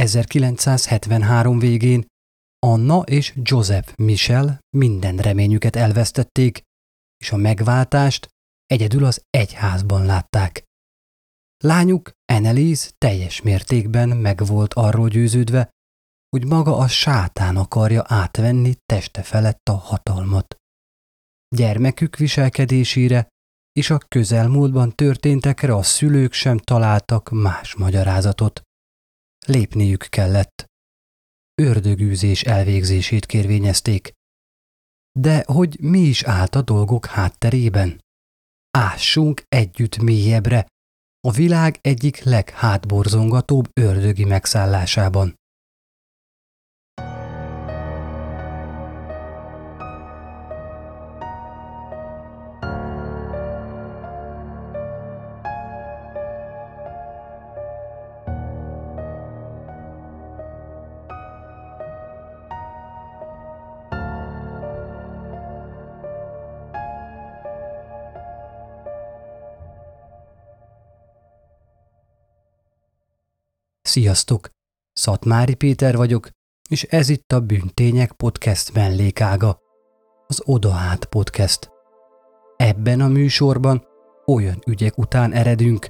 1973 végén Anna és Joseph Michel minden reményüket elvesztették, és a megváltást egyedül az egyházban látták. Lányuk Annelies teljes mértékben meg volt arról győződve, hogy maga a sátán akarja átvenni teste felett a hatalmat. Gyermekük viselkedésére és a közelmúltban történtekre a szülők sem találtak más magyarázatot. Lépniük kellett. Ördögűzés elvégzését kérvényezték. De hogy mi is állt a dolgok hátterében? Ássunk együtt mélyebbre, a világ egyik leghátborzongatóbb ördögi megszállásában. Sziasztok! Szatmári Péter vagyok, és ez itt a Bűntények Podcast mellékága, az Odaát Podcast. Ebben a műsorban olyan ügyek után eredünk,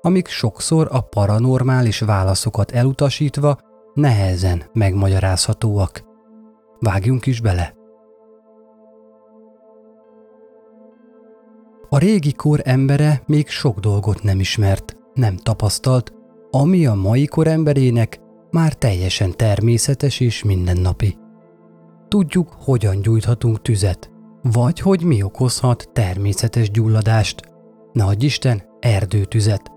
amik sokszor a paranormális válaszokat elutasítva nehezen megmagyarázhatóak. Vágjunk is bele! A régi kor embere még sok dolgot nem ismert, nem tapasztalt, ami a mai kor emberének már teljesen természetes és mindennapi. Tudjuk, hogyan gyújthatunk tüzet, vagy hogy mi okozhat természetes gyulladást, nagy Isten erdőtüzet.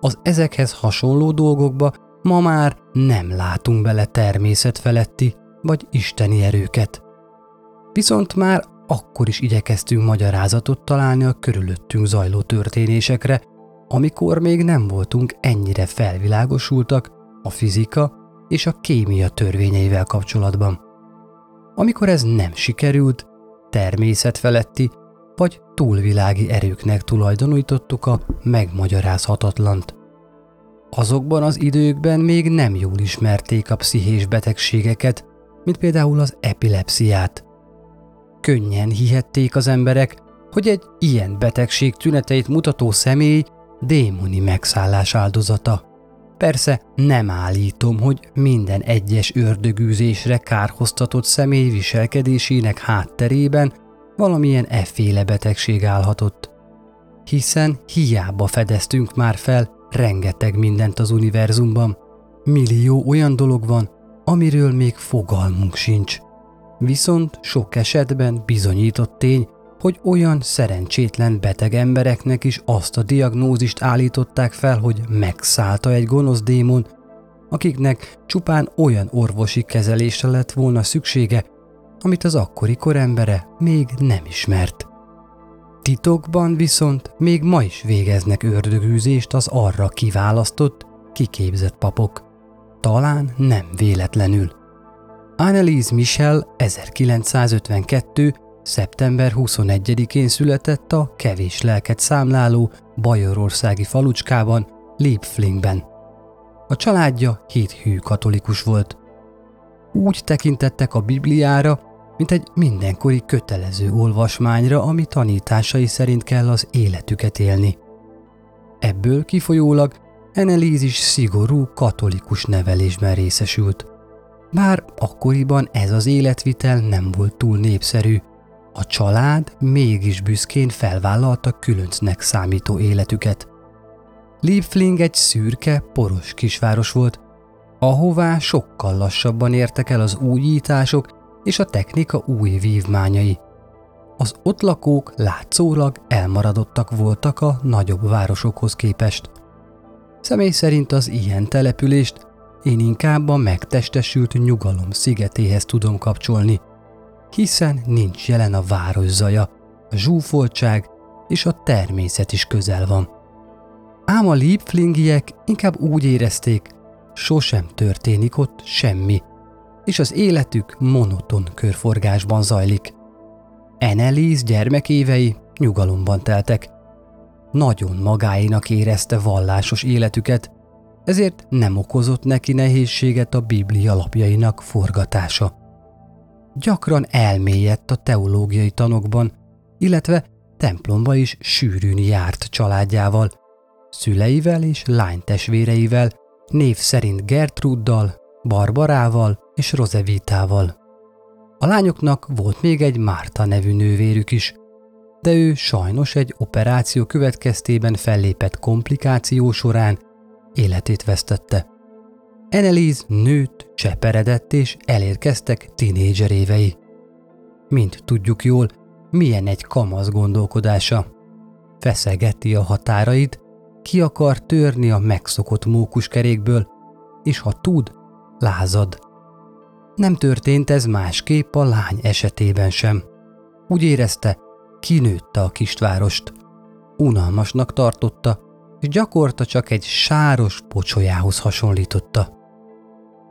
Az ezekhez hasonló dolgokba ma már nem látunk bele természetfeletti vagy isteni erőket. Viszont már akkor is igyekeztünk magyarázatot találni a körülöttünk zajló történésekre, amikor még nem voltunk ennyire felvilágosultak a fizika és a kémia törvényeivel kapcsolatban. Amikor ez nem sikerült, természetfeletti vagy túlvilági erőknek tulajdonítottuk a megmagyarázhatatlant. Azokban az időkben még nem jól ismerték a pszichés betegségeket, mint például az epilepsziát. Könnyen hihették az emberek, hogy egy ilyen betegség tüneteit mutató személy démoni megszállás áldozata. Persze nem állítom, hogy minden egyes ördögűzésre kárhoztatott személy viselkedésének hátterében valamilyen efféle betegség állhatott. Hiszen hiába fedeztünk már fel rengeteg mindent az univerzumban. Millió olyan dolog van, amiről még fogalmunk sincs. Viszont sok esetben bizonyított tény, hogy olyan szerencsétlen beteg embereknek is azt a diagnózist állították fel, hogy megszállta egy gonosz démon, akiknek csupán olyan orvosi kezelésre lett volna szüksége, amit az akkori korembere még nem ismert. Titokban viszont még ma is végeznek ördögűzést az arra kiválasztott, kiképzett papok. Talán nem véletlenül. Annelise Michel 1952 Szeptember 21-én született a kevés lelket számláló bajorországi falucskában, Liebflingben. A családja hithű katolikus volt. Úgy tekintettek a Bibliára, mint egy mindenkori kötelező olvasmányra, ami tanításai szerint kell az életüket élni. Ebből kifolyólag Annelies is szigorú katolikus nevelésben részesült. Bár akkoriban ez az életvitel nem volt túl népszerű, a család mégis büszkén felvállalta különcnek számító életüket. Liebfling egy szürke, poros kisváros volt, ahová sokkal lassabban értek el az újítások és a technika új vívmányai. Az ott lakók látszólag elmaradottak voltak a nagyobb városokhoz képest. Személy szerint az ilyen települést én inkább a megtestesült nyugalom szigetéhez tudom kapcsolni – hiszen nincs jelen a város zaja, a zsúfoltság és a természet is közel van. Ám a Liebflingiek inkább úgy érezték, sosem történik ott semmi, és az életük monoton körforgásban zajlik. Eneliz gyermekévei nyugalomban teltek. Nagyon magáinak érezte vallásos életüket, ezért nem okozott neki nehézséget a Biblia lapjainak forgatása. Gyakran elmélyedt a teológiai tanokban, illetve templomba is sűrűn járt családjával, szüleivel és lánytestvéreivel, név szerint Gertruddal, Barbarával és Rozevitával. A lányoknak volt még egy Márta nevű nővérük is, de ő sajnos egy operáció következtében fellépett komplikáció során életét vesztette. Annelies nőtt, cseperedett és elérkeztek tinédzser évei. Mint tudjuk jól, milyen egy kamasz gondolkodása. Feszegeti a határait, ki akar törni a megszokott mókuskerékből, és ha tud, lázad. Nem történt ez másképp a lány esetében sem. Úgy érezte, kinőtte a kistvárost. Unalmasnak tartotta, és gyakorta csak egy sáros pocsolyához hasonlította.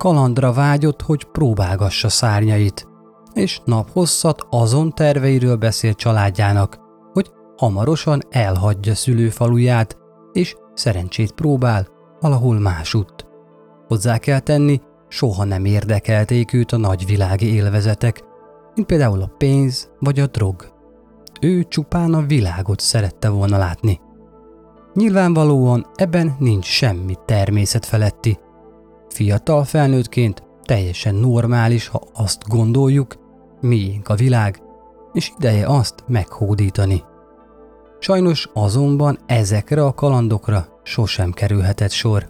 Kalandra vágyott, hogy próbálgassa szárnyait, és naphosszat azon terveiről beszélt családjának, hogy hamarosan elhagyja szülőfaluját, és szerencsét próbál valahol másutt. Hozzá kell tenni, soha nem érdekelték őt a nagyvilági élvezetek, mint például a pénz vagy a drog. Ő csupán a világot szerette volna látni. Nyilvánvalóan ebben nincs semmi természetfeletti. Fiatal felnőttként teljesen normális, ha azt gondoljuk, miénk a világ, és ideje azt meghódítani. Sajnos azonban ezekre a kalandokra sosem kerülhetett sor.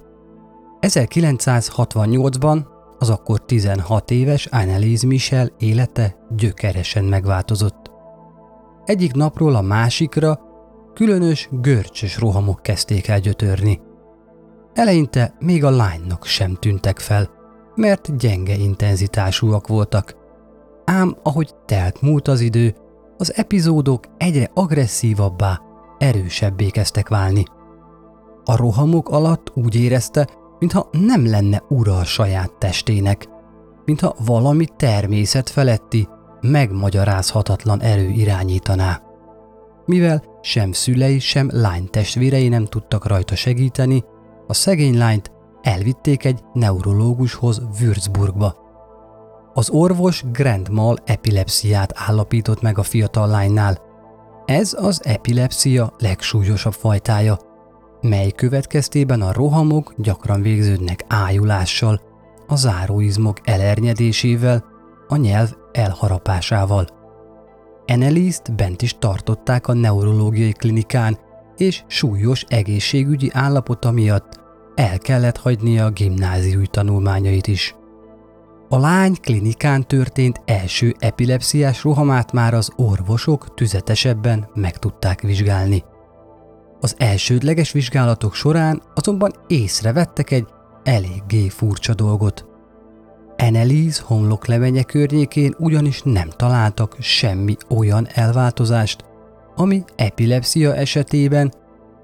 1968-ban az akkor 16 éves Annelies Michel élete gyökeresen megváltozott. Egyik napról a másikra különös, görcsös rohamok kezdték el gyötörni. Eleinte még a lánynak sem tűntek fel, mert gyenge intenzitásúak voltak. Ám ahogy telt múlt az idő, az epizódok egyre agresszívabbá, erősebbé kezdtek válni. A rohamok alatt úgy érezte, mintha nem lenne ura a saját testének, mintha valami természet feletti, megmagyarázhatatlan erő irányítaná. Mivel sem szülei, sem lány testvérei nem tudtak rajta segíteni, a szegény lányt elvitték egy neurológushoz Würzburgba. Az orvos Grand Mal epilepsziát állapított meg a fiatal lánynál. Ez az epilepsia legsúlyosabb fajtája, mely következtében a rohamok gyakran végződnek ájulással, a záróizmok elernyedésével, a nyelv elharapásával. Enelist bent is tartották a neurológiai klinikán, és súlyos egészségügyi állapota miatt el kellett hagynia a gimnáziumi tanulmányait is. A lány klinikán történt első epilepsziás rohamát már az orvosok tüzetesebben meg tudták vizsgálni. Az elsődleges vizsgálatok során azonban észrevettek egy eléggé furcsa dolgot. Annelies homloklemenye környékén ugyanis nem találtak semmi olyan elváltozást, ami epilepsia esetében,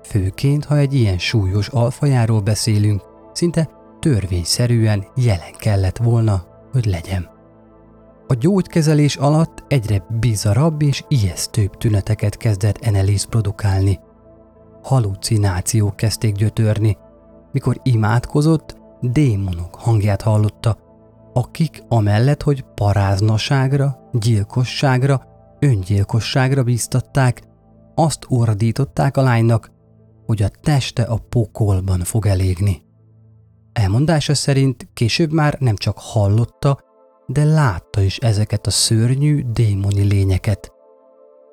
főként ha egy ilyen súlyos alfajáról beszélünk, szinte törvényszerűen jelen kellett volna, hogy legyen. A gyógykezelés alatt egyre bizarabb és ijesztőbb tüneteket kezdett Annelies produkálni. Halucinációk kezdték gyötörni. Mikor imádkozott, démonok hangját hallotta, akik amellett, hogy paráznaságra, gyilkosságra, öngyilkosságra bíztatták, azt ordították a lánynak, hogy a teste a pokolban fog elégni. Elmondása szerint később már nem csak hallotta, de látta is ezeket a szörnyű démoni lényeket.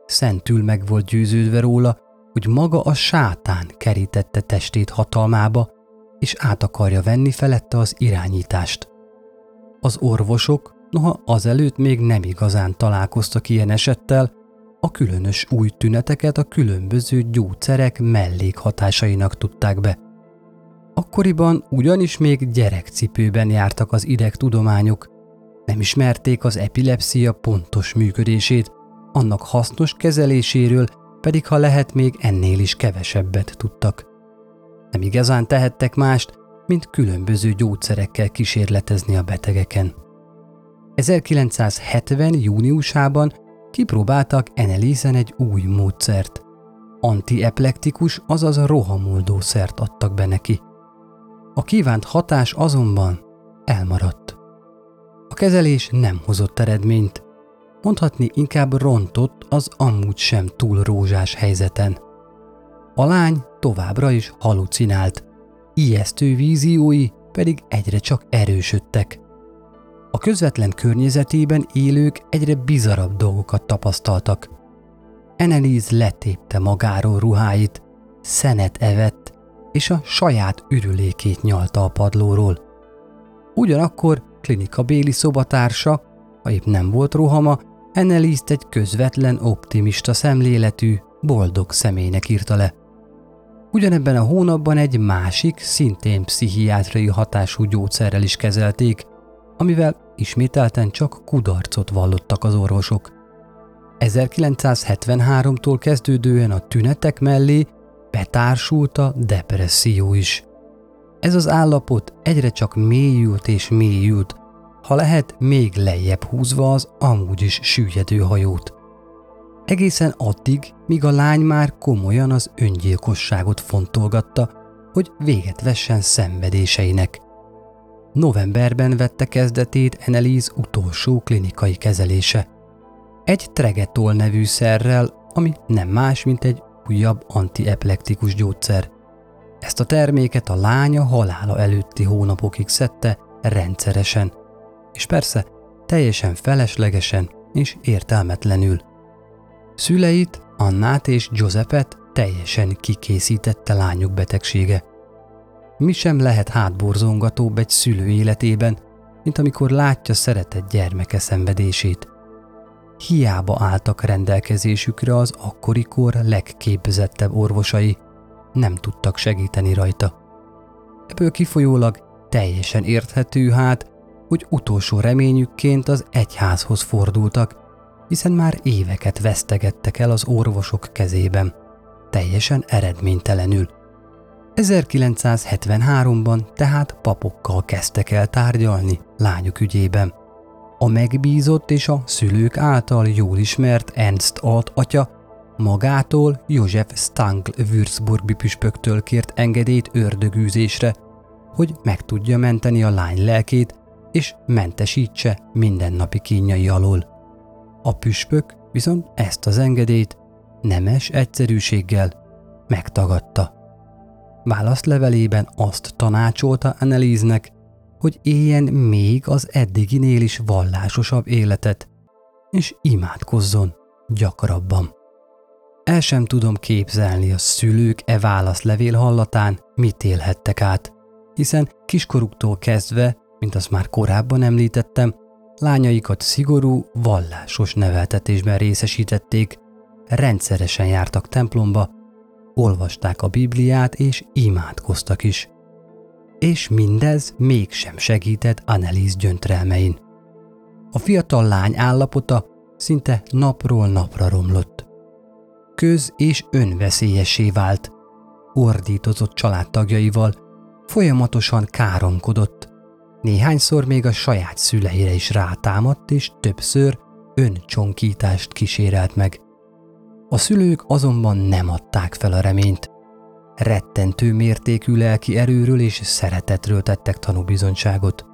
Szentül meg volt győződve róla, hogy maga a sátán kerítette testét hatalmába, és át akarja venni felette az irányítást. Az orvosok, noha azelőtt még nem igazán találkoztak ilyen esettel, a különös új tüneteket a különböző gyógyszerek mellékhatásainak tudták be. Akkoriban ugyanis még gyerekcipőben jártak az idegtudományok, nem ismerték az epilepsia pontos működését, annak hasznos kezeléséről pedig ha lehet még ennél is kevesebbet tudtak. Nem igazán tehettek mást, mint különböző gyógyszerekkel kísérletezni a betegeken. 1970. júniusában kipróbáltak Enelisen egy új módszert. Antieplektikus, azaz rohamoldó szert adtak be neki. A kívánt hatás azonban elmaradt. A kezelés nem hozott eredményt, mondhatni inkább rontott az amúgy sem túl rózsás helyzeten. A lány továbbra is halucinált, ijesztő víziói pedig egyre csak erősödtek. A közvetlen környezetében élők egyre bizarabb dolgokat tapasztaltak. Annelies letépte magáról ruháit, szenet evett, és a saját ürülékét nyalta a padlóról. Ugyanakkor klinika béli szobatársa, ha épp nem volt rohama, Annelies-t egy közvetlen, optimista szemléletű, boldog személynek írta le. Ugyanebben a hónapban egy másik, szintén pszichiátriai hatású gyógyszerrel is kezelték, amivel ismételten csak kudarcot vallottak az orvosok. 1973-tól kezdődően a tünetek mellé betársult a depresszió is. Ez az állapot egyre csak mélyült és mélyült, ha lehet még lejjebb húzva az amúgy is süllyedő hajót. Egészen addig, míg a lány már komolyan az öngyilkosságot fontolgatta, hogy véget vessen szenvedéseinek. Novemberben vette kezdetét Annelies utolsó klinikai kezelése. Egy tregetol nevű szerrel, ami nem más, mint egy újabb antieplektikus gyógyszer. Ezt a terméket a lánya halála előtti hónapokig szedte rendszeresen, és persze teljesen feleslegesen és értelmetlenül. Szüleit, Annát és Giuseppet teljesen kikészítette lányuk betegsége. Mi sem lehet hátborzongatóbb egy szülő életében, mint amikor látja szeretett gyermeke szenvedését. Hiába álltak rendelkezésükre az akkori kor legképzettebb orvosai, nem tudtak segíteni rajta. Ebből kifolyólag teljesen érthető hát, hogy utolsó reményükként az egyházhoz fordultak, hiszen már éveket vesztegettek el az orvosok kezében, teljesen eredménytelenül. 1973-ban tehát papokkal kezdtek el tárgyalni lányuk ügyében. A megbízott és a szülők által jól ismert Ernst alt atya magától József Stangl Würzburgi püspöktől kért engedélyt ördögűzésre, hogy meg tudja menteni a lány lelkét, és mentesítse mindennapi kínjai alól. A püspök viszont ezt az engedélyt nemes egyszerűséggel megtagadta. Válaszlevelében azt tanácsolta Anneliesnek, hogy éljen még az eddiginél is vallásosabb életet, és imádkozzon gyakrabban. El sem tudom képzelni a szülők e válaszlevél hallatán, mit élhettek át, hiszen kiskoruktól kezdve, mint azt már korábban említettem, lányaikat szigorú, vallásos neveltetésben részesítették, rendszeresen jártak templomba, olvasták a Bibliát és imádkoztak is. És mindez mégsem segített Annelies gyöntrelmein. A fiatal lány állapota szinte napról napra romlott. Köz- és önveszélyessé vált, ordítozott családtagjaival, folyamatosan káromkodott, néhányszor még a saját szüleire is rátámadt, és többször öncsonkítást kísérelt meg. A szülők azonban nem adták fel a reményt. Rettentő mértékű lelki erőről és szeretetről tettek tanúbizonyságot.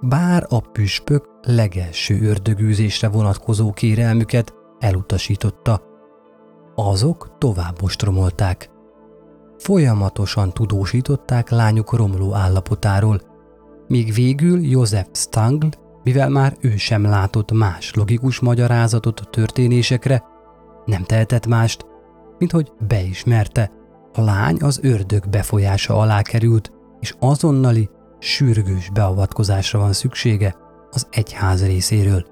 Bár a püspök legelső ördögűzésre vonatkozó kérelmüket elutasította, azok tovább ostromolták. Folyamatosan tudósították lányuk romló állapotáról, míg végül József Stangl, mivel már ő sem látott más logikus magyarázatot a történésekre, nem tehetett mást, mint hogy beismerte, a lány az ördög befolyása alá került, és azonnali, sürgős beavatkozásra van szüksége az egyház részéről.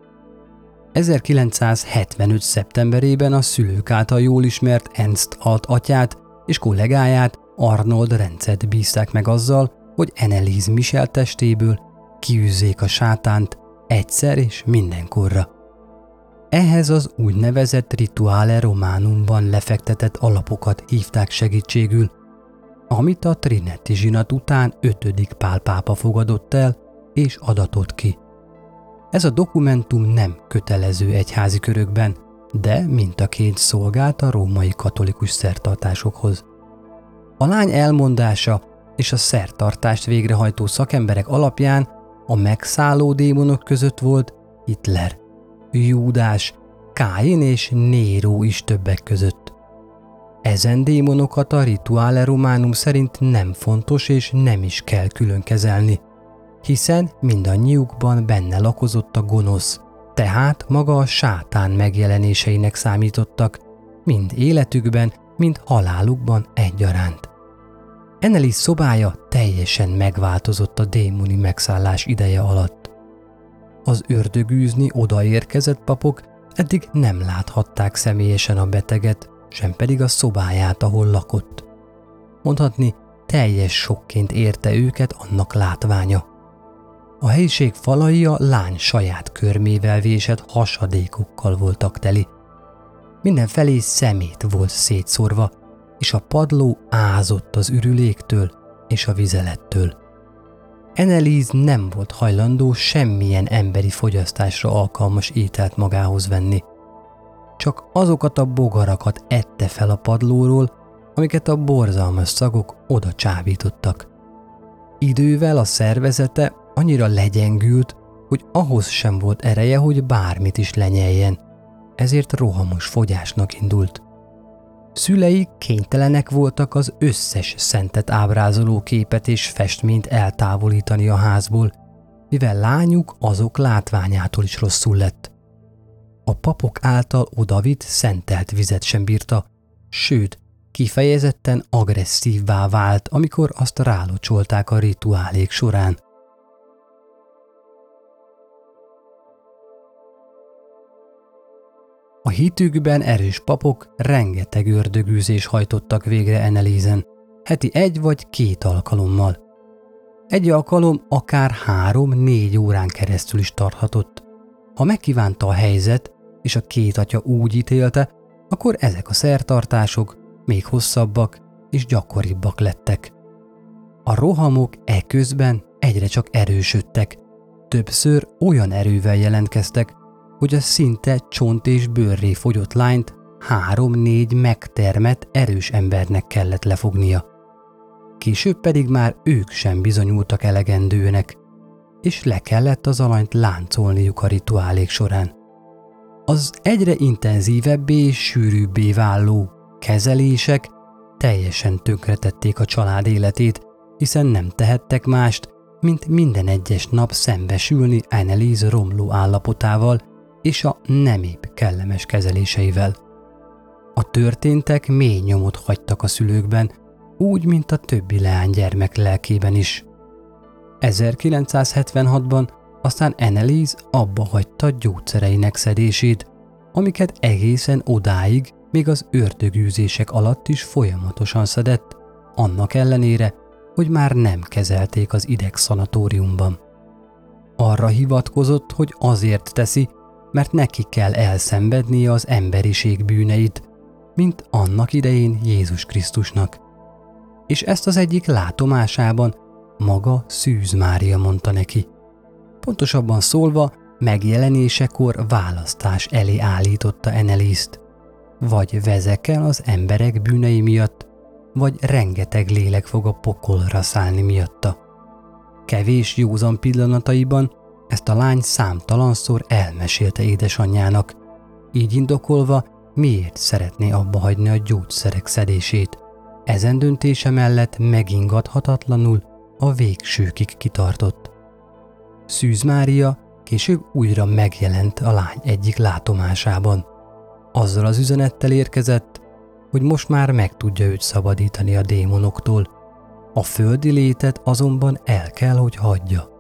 1975. szeptemberében a szülők által jól ismert Ernst alt atyát és kollégáját Arnold Rencet bízták meg azzal, hogy Annelies Michel testéből kiűzzék a sátánt egyszer és mindenkorra. Ehhez az úgynevezett rituále románumban lefektetett alapokat hívták segítségül, amit a Trinetti zsinat után ötödik Pál pápa fogadott el és adatott ki. Ez a dokumentum nem kötelező egyházi körökben, de mintaként szolgált a római katolikus szertartásokhoz. A lány elmondása és a szertartást végrehajtó szakemberek alapján a megszálló démonok között volt Hitler, Júdás, Káin és Néró is többek között. Ezen démonokat a Rituale Romanum szerint nem fontos és nem is kell külön kezelni, hiszen mindannyiukban benne lakozott a gonosz, tehát maga a sátán megjelenéseinek számítottak, mind életükben, mind halálukban egyaránt. Ennelis szobája teljesen megváltozott a démoni megszállás ideje alatt. Az ördögűzni odaérkezett papok eddig nem láthatták személyesen a beteget, sem pedig a szobáját, ahol lakott. Mondhatni, teljes sokként érte őket annak látványa. A helyiség falai a lány saját körmével vésett hasadékokkal voltak teli. Mindenfelé szemét volt szétszórva, és a padló ázott az ürüléktől és a vizelettől. Eneliz nem volt hajlandó semmilyen emberi fogyasztásra alkalmas ételt magához venni. Csak azokat a bogarakat ette fel a padlóról, amiket a borzalmas szagok oda csábítottak. Idővel a szervezete annyira legyengült, hogy ahhoz sem volt ereje, hogy bármit is lenyeljen, ezért rohamos fogyásnak indult. Szülei kénytelenek voltak az összes szentet ábrázoló képet és festményt eltávolítani a házból, mivel lányuk azok látványától is rosszul lett. A papok által odavitt szentelt vizet sem bírta, sőt, kifejezetten agresszívvá vált, amikor azt rálocsolták a rituálék során. A hitükben erős papok rengeteg ördögűzés hajtottak végre Enelízen, heti egy vagy két alkalommal. Egy alkalom akár három-négy órán keresztül is tarthatott. Ha megkívánta a helyzet, és a két atya úgy ítélte, akkor ezek a szertartások még hosszabbak és gyakoribbak lettek. A rohamok eközben egyre csak erősödtek, többször olyan erővel jelentkeztek, hogy a szinte csont és bőrré fogyott lányt három-négy megtermett erős embernek kellett lefognia. Később pedig már ők sem bizonyultak elegendőnek, és le kellett az alanyt láncolniuk a rituálék során. Az egyre intenzívebbé és sűrűbbé váló kezelések teljesen tönkretették a család életét, hiszen nem tehettek mást, mint minden egyes nap szembesülni Annelies romló állapotával és a nem épp kellemes kezeléseivel. A történtek mély nyomot hagytak a szülőkben, úgy, mint a többi leánygyermek lelkében is. 1976-ban aztán Annelies abba hagyta gyógyszereinek szedését, amiket egészen odáig, még az ördögűzések alatt is folyamatosan szedett, annak ellenére, hogy már nem kezelték az ideg szanatóriumban. Arra hivatkozott, hogy azért teszi, mert neki kell elszenvednie az emberiség bűneit, mint annak idején Jézus Krisztusnak. És ezt az egyik látomásában maga Szűz Mária mondta neki. Pontosabban szólva, megjelenésekor választás elé állította Eneliszt. Vagy vezekel az emberek bűnei miatt, vagy rengeteg lélek fog a pokolra szállni miatta. Kevés józan pillanataiban ezt a lány számtalanszor elmesélte édesanyjának, így indokolva, miért szeretné abba hagyni a gyógyszerek szedését. Ezen döntése mellett megingathatatlanul a végsőkig kitartott. Szűz Mária később újra megjelent a lány egyik látomásában. Azzal az üzenettel érkezett, hogy most már meg tudja őt szabadítani a démonoktól, a földi létet azonban el kell, hogy hagyja.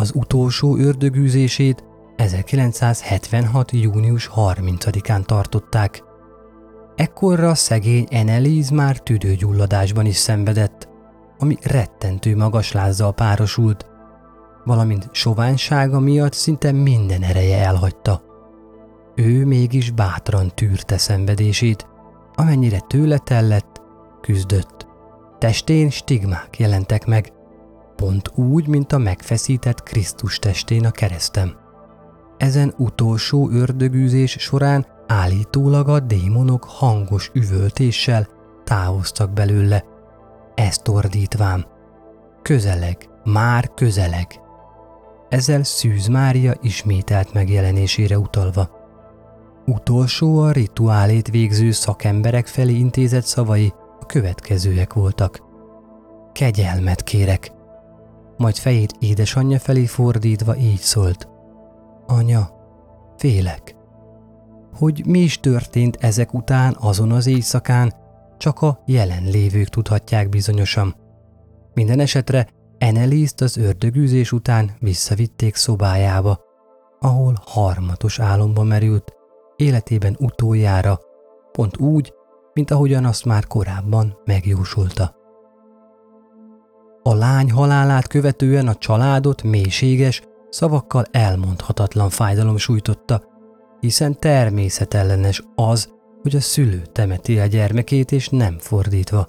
Az utolsó ördögűzését 1976. június 30-án tartották. Ekkorra szegény Eneliz már tüdőgyulladásban is szenvedett, ami rettentő magas lázzal párosult, valamint soványsága miatt szinte minden ereje elhagyta. Ő mégis bátran tűrte szenvedését, amennyire tőle tellett, küzdött. Testén stigmák jelentek meg, pont úgy, mint a megfeszített Krisztus testén a keresztem. Ezen utolsó ördögűzés során állítólag a démonok hangos üvöltéssel távoztak belőle, ezt ordítvám. Közeleg, már közeleg. Ezzel Szűz Mária ismételt megjelenésére utalva. Utolsó a rituálét végző szakemberek felé intézett szavai a következőek voltak. Kegyelmet kérek. Majd fejét édesanyja felé fordítva így szólt. Anya, félek. Hogy mi is történt ezek után azon az éjszakán, csak a jelenlévők tudhatják bizonyosan. Minden esetre Enelízt az ördögűzés után visszavitték szobájába, ahol harmatos álomba merült, életében utoljára, pont úgy, mint ahogyan azt már korábban megjósolta. A lány halálát követően a családot mélységes, szavakkal elmondhatatlan fájdalom sújtotta, hiszen természetellenes az, hogy a szülő temeti a gyermekét, és nem fordítva.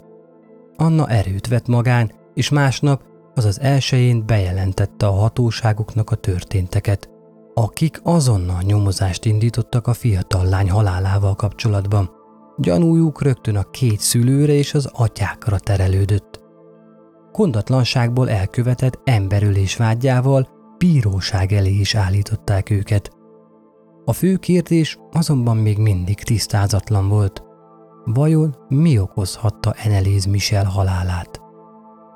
Anna erőt vett magán, és másnap, azaz elsőjén bejelentette a hatóságoknak a történteket, akik azonnal nyomozást indítottak a fiatal lány halálával kapcsolatban. Gyanújuk rögtön a két szülőre és az atyákra terelődött. Kondatlanságból elkövetett emberölés vágyával bíróság elé is állították őket. A fő kérdés azonban még mindig tisztázatlan volt. Vajon mi okozhatta Eneliz Michel halálát?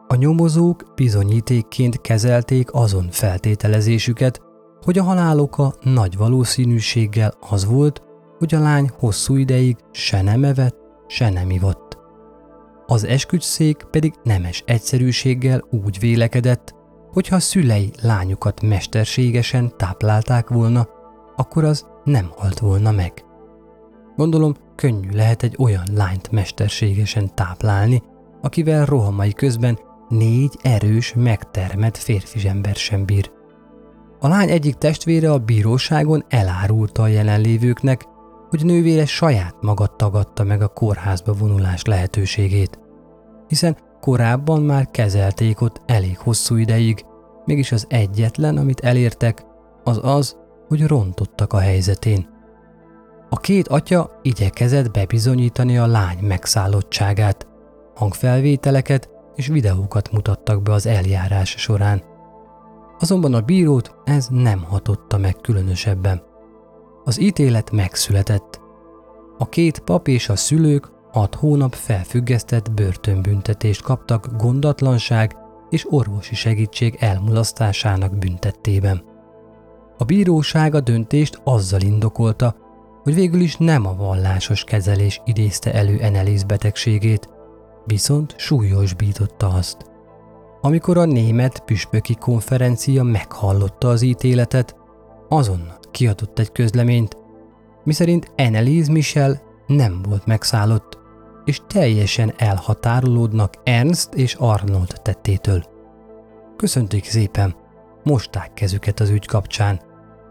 A nyomozók bizonyítékként kezelték azon feltételezésüket, hogy a halál oka nagy valószínűséggel az volt, hogy a lány hosszú ideig se nem evett, se nem ivott. Az esküdszék pedig nemes egyszerűséggel úgy vélekedett, hogy ha szülei lányukat mesterségesen táplálták volna, akkor az nem halt volna meg. Gondolom, könnyű lehet egy olyan lányt mesterségesen táplálni, akivel rohamai közben négy erős, megtermett férfi ember sem bír. A lány egyik testvére a bíróságon elárulta a jelenlévőknek, hogy nővére saját maga tagadta meg a kórházba vonulás lehetőségét, hiszen korábban már kezelték ott elég hosszú ideig, mégis az egyetlen, amit elértek, az az, hogy rontottak a helyzetén. A két atya igyekezett bebizonyítani a lány megszállottságát, hangfelvételeket és videókat mutattak be az eljárás során. Azonban a bírót ez nem hatotta meg különösebben. Az ítélet megszületett. A két pap és a szülők hat hónap felfüggesztett börtönbüntetést kaptak gondatlanság és orvosi segítség elmulasztásának büntettében. A bíróság a döntést azzal indokolta, hogy végül is nem a vallásos kezelés idézte elő Enelis betegségét, viszont súlyosbította azt. Amikor a német püspöki konferencia meghallotta az ítéletet, azonnal kiadott egy közleményt, miszerint Enelis Michel nem volt megszállott, és teljesen elhatárolódnak Ernst és Arnold tettétől. Köszönték szépen, mosták kezüket az ügy kapcsán.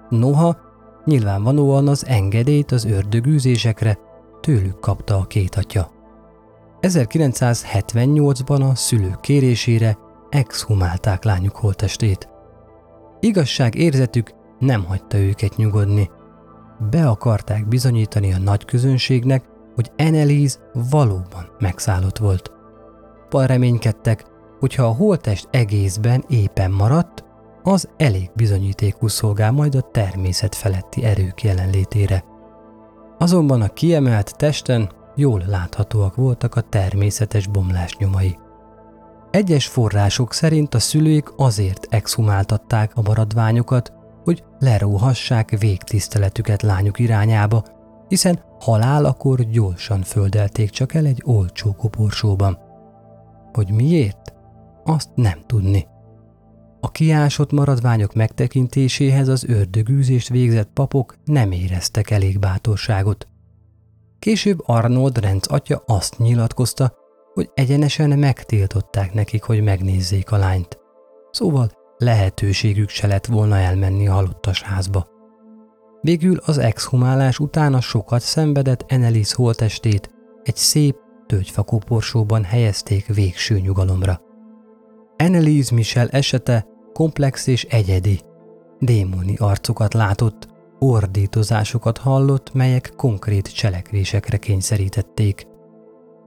Noha nyilvánvalóan az engedélyt az ördögűzésekre tőlük kapta a két atya. 1978-ban a szülők kérésére exhumálták lányuk holtestét. Igazság érzetük nem hagyta őket nyugodni. Be akarták bizonyítani a nagy közönségnek, hogy Annelies valóban megszállott volt. Pal reménykedtek, hogyha a holtest egészben éppen maradt, az elég bizonyítékú szolgál majd a természet feletti erők jelenlétére. Azonban a kiemelt testen jól láthatóak voltak a természetes bomlás nyomai. Egyes források szerint a szülők azért exhumáltatták a maradványokat, hogy leróhassák végtiszteletüket lányuk irányába, hiszen halálakor gyorsan földelték csak el egy olcsó koporsóban. Hogy miért? Azt nem tudni. A kiásott maradványok megtekintéséhez az ördögűzést végzett papok nem éreztek elég bátorságot. Később Arnold Renz atya azt nyilatkozta, hogy egyenesen megtiltották nekik, hogy megnézzék a lányt. Szóval lehetőségük se lett volna elmenni a halottas házba. Végül az exhumálás után a sokat szenvedett Enelis holtestét egy szép tölgyfakoporsóban helyezték végső nyugalomra. Enelis Michel esete komplex és egyedi. Démoni arcokat látott, ordítozásokat hallott, melyek konkrét cselekvésekre kényszerítették.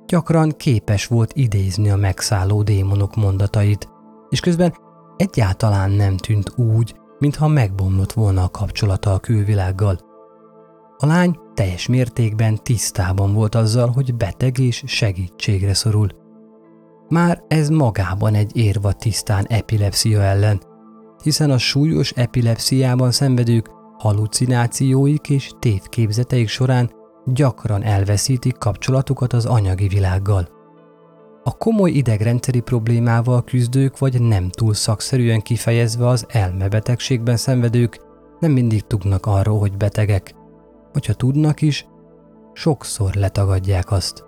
Gyakran képes volt idézni a megszálló démonok mondatait, és közben egyáltalán nem tűnt úgy, mintha megbomlott volna a kapcsolata a külvilággal. A lány teljes mértékben tisztában volt azzal, hogy beteg és segítségre szorul. Már ez magában egy érva tisztán epilepsia ellen, hiszen a súlyos epilepsziában szenvedők halucinációik és tévképzeteik során gyakran elveszítik kapcsolatukat az anyagi világgal. A komoly idegrendszeri problémával küzdők vagy nem túl szakszerűen kifejezve az elmebetegségben szenvedők nem mindig tudnak arról, hogy betegek. Hogyha tudnak is, sokszor letagadják azt.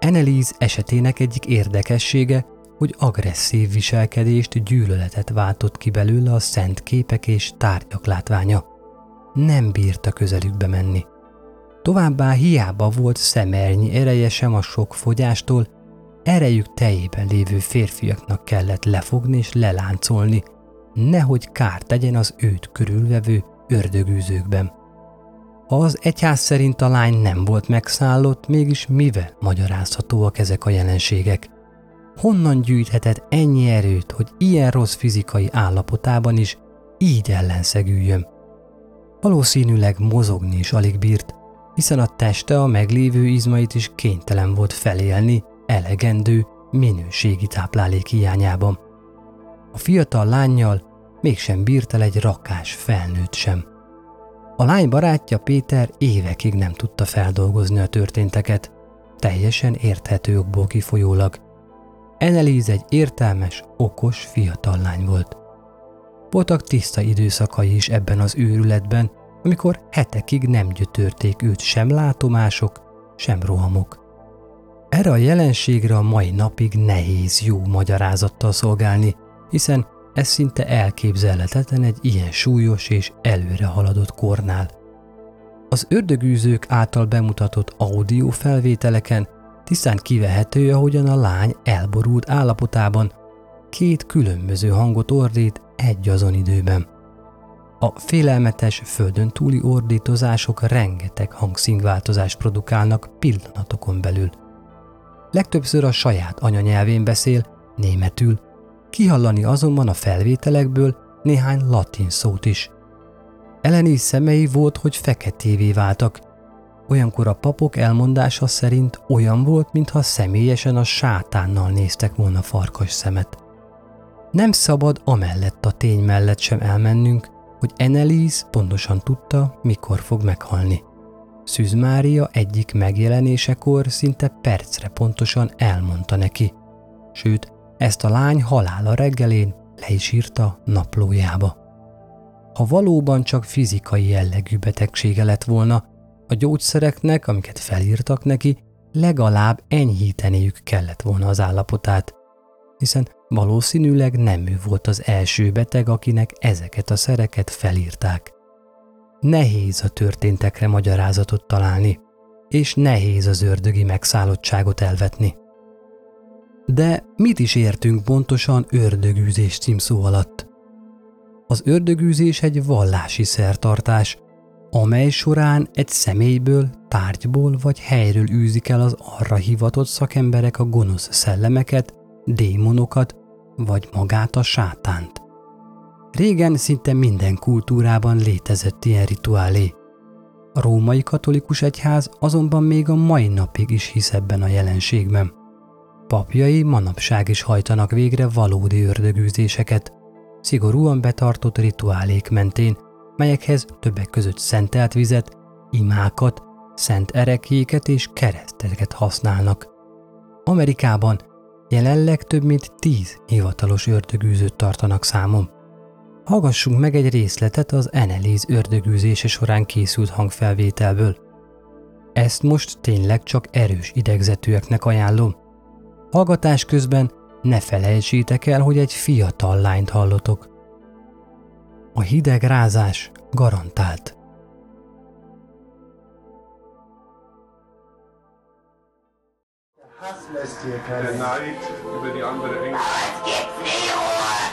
Annelies esetének egyik érdekessége, hogy agresszív viselkedést, gyűlöletet váltott ki belőle a szent képek és tárgyak látványa. Nem bírta közelükbe menni. Továbbá hiába volt szemernyi ereje sem a sok fogyástól, erejük tejében lévő férfiaknak kellett lefogni és leláncolni, nehogy kár tegyen az őt körülvevő ördögűzőkben. Az egyház szerint a lány nem volt megszállott, mégis mivel magyarázhatóak ezek a jelenségek? Honnan gyűjthetett ennyi erőt, hogy ilyen rossz fizikai állapotában is így ellenszegüljön? Valószínűleg mozogni is alig bírt, hiszen a teste a meglévő izmait is kénytelen volt felélni elegendő, minőségi táplálék hiányában. A fiatal lányjal mégsem bírt el egy rakás felnőtt sem. A lány barátja Péter évekig nem tudta feldolgozni a történteket, teljesen érthető okból kifolyólag. Eneliz egy értelmes, okos fiatal lány volt. Voltak tiszta időszakai is ebben az őrületben, amikor hetekig nem gyötörték őt sem látomások, sem rohamok. Erre a jelenségre a mai napig nehéz jó magyarázattal szolgálni, hiszen ez szinte elképzelhetetlen egy ilyen súlyos és előre haladott kornál. Az ördögűzők által bemutatott audio felvételeken tisztán kivehető, ahogyan a lány elborult állapotában két különböző hangot ordít egy azon időben. A félelmetes földön túli ordítozások rengeteg hangszínváltozást produkálnak pillanatokon belül. Legtöbbször a saját anyanyelvén beszél, németül, kihallani azonban a felvételekből néhány latin szót is. Eleni szemei volt, hogy feketévé váltak, olyankor a papok elmondása szerint olyan volt, mintha személyesen a sátánnal néztek volna farkas szemet. Nem szabad amellett a tény mellett sem elmennünk, hogy Enelis pontosan tudta, mikor fog meghalni. Szűz Mária egyik megjelenésekor szinte percre pontosan elmondta neki. Sőt, ezt a lány halála reggelén le is írta naplójába. Ha valóban csak fizikai jellegű betegsége lett volna, a gyógyszereknek, amiket felírtak neki, legalább enyhíteniük kellett volna az állapotát, hiszen valószínűleg nem ő volt az első beteg, akinek ezeket a szereket felírták. Nehéz a történtekre magyarázatot találni, és nehéz az ördögi megszállottságot elvetni. De mit is értünk pontosan ördögűzés címszó alatt? Az ördögűzés egy vallási szertartás, amely során egy személyből, tárgyból vagy helyről űzik el az arra hivatott szakemberek a gonosz szellemeket, démonokat vagy magát a sátánt. Régen szinte minden kultúrában létezett ilyen rituálé. A római katolikus egyház azonban még a mai napig is hisz ebben a jelenségben. Papjai manapság is hajtanak végre valódi ördögűzéseket, szigorúan betartott rituálék mentén, melyekhez többek között szentelt vizet, imákat, szent erekéket és kereszteket használnak. Amerikában jelenleg több mint tíz hivatalos ördögűzőt tartanak számon. Hallgassunk meg egy részletet az Eneléz ördögűzése során készült hangfelvételből. Ezt most tényleg csak erős idegzetűeknek ajánlom. Hallgatás közben ne felejtsétek el, hogy egy fiatal lányt hallotok. A hideg rázás garantált. Der?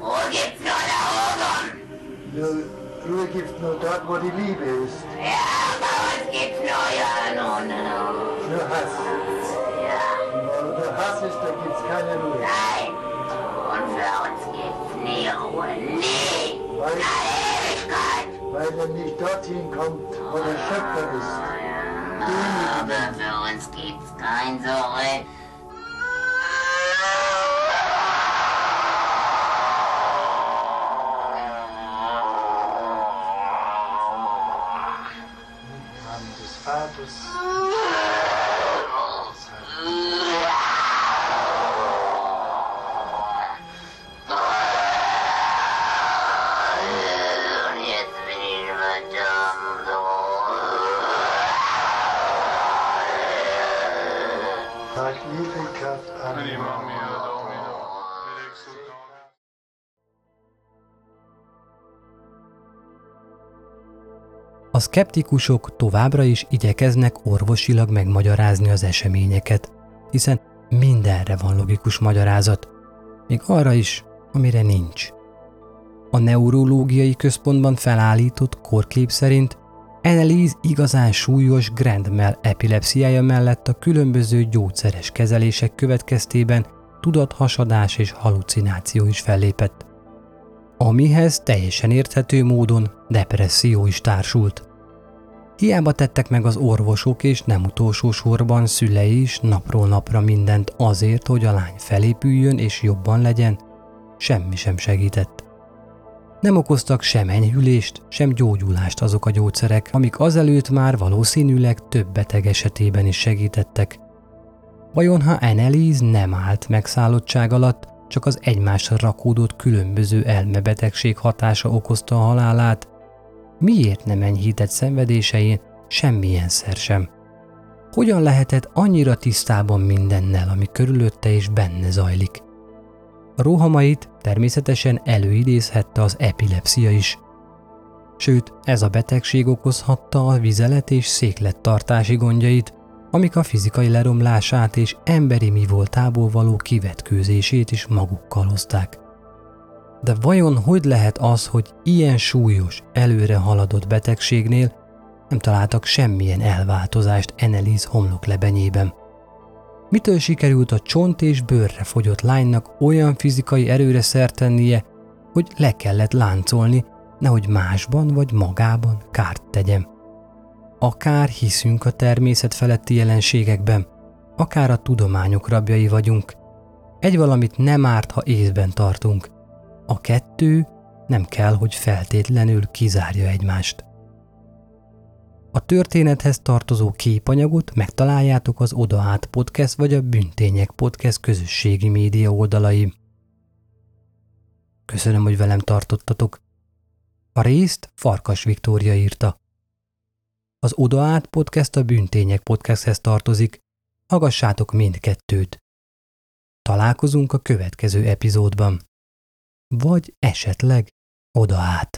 Ruhe gibt's nur da oben. Nur, Ruhe gibt's nur dort, wo die Liebe ist. Ja, bei uns gibt's nur ja nun. für Hass. Und wo der Hass ist, da gibt's keine Ruhe. Nein. Und für uns gibt's nie Ruhe. Nie. Weil, Ewigkeit. weil er nicht dorthin kommt, wo der Schöpfer ist. Aber für uns gibt's kein Zurück. Szkeptikusok továbbra is igyekeznek orvosilag megmagyarázni az eseményeket, hiszen mindenre van logikus magyarázat, még arra is, amire nincs. A neurológiai központban felállított korkép szerint Annelies igazán súlyos Grand Mal epilepsziája mellett a különböző gyógyszeres kezelések következtében tudathasadás és halucináció is fellépett, amihez teljesen érthető módon depresszió is társult. Hiába tettek meg az orvosok és nem utolsó sorban szülei is napról napra mindent azért, hogy a lány felépüljön és jobban legyen, semmi sem segített. Nem okoztak sem enyhülést, sem gyógyulást azok a gyógyszerek, amik azelőtt már valószínűleg több beteg esetében is segítettek. Vajon ha Annelies nem állt megszállottság alatt, csak az egymásra rakódott különböző elmebetegség hatása okozta a halálát, miért nem enyhített szenvedésein semmilyen szer sem? Hogyan lehetett annyira tisztában mindennel, ami körülötte és benne zajlik? A rohamait természetesen előidézhette az epilepsia is. Sőt, ez a betegség okozhatta a vizelet és széklettartási gondjait, amik a fizikai leromlását és emberi mi voltából való kivetkőzését is magukkal hozták. De vajon hogy lehet az, hogy ilyen súlyos, előre haladott betegségnél nem találtak semmilyen elváltozást Annelies homloklebenyében? Mitől sikerült a csont és bőrre fogyott lánynak olyan fizikai erőre szert tennie, hogy le kellett láncolni, nehogy másban vagy magában kárt tegyem? Akár hiszünk a természet feletti jelenségekben, akár a tudományok rabjai vagyunk. Egy valamit nem árt, ha észben tartunk. A kettő nem kell, hogy feltétlenül kizárja egymást. A történethez tartozó képanyagot megtaláljátok az Odaát Podcast vagy a Büntények Podcast közösségi média oldalai. Köszönöm, hogy velem tartottatok. A részt Farkas Viktória írta. Az Odaát Podcast a Büntények Podcasthez tartozik. Hallgassátok mindkettőt. Találkozunk a következő epizódban. Vagy esetleg oda át.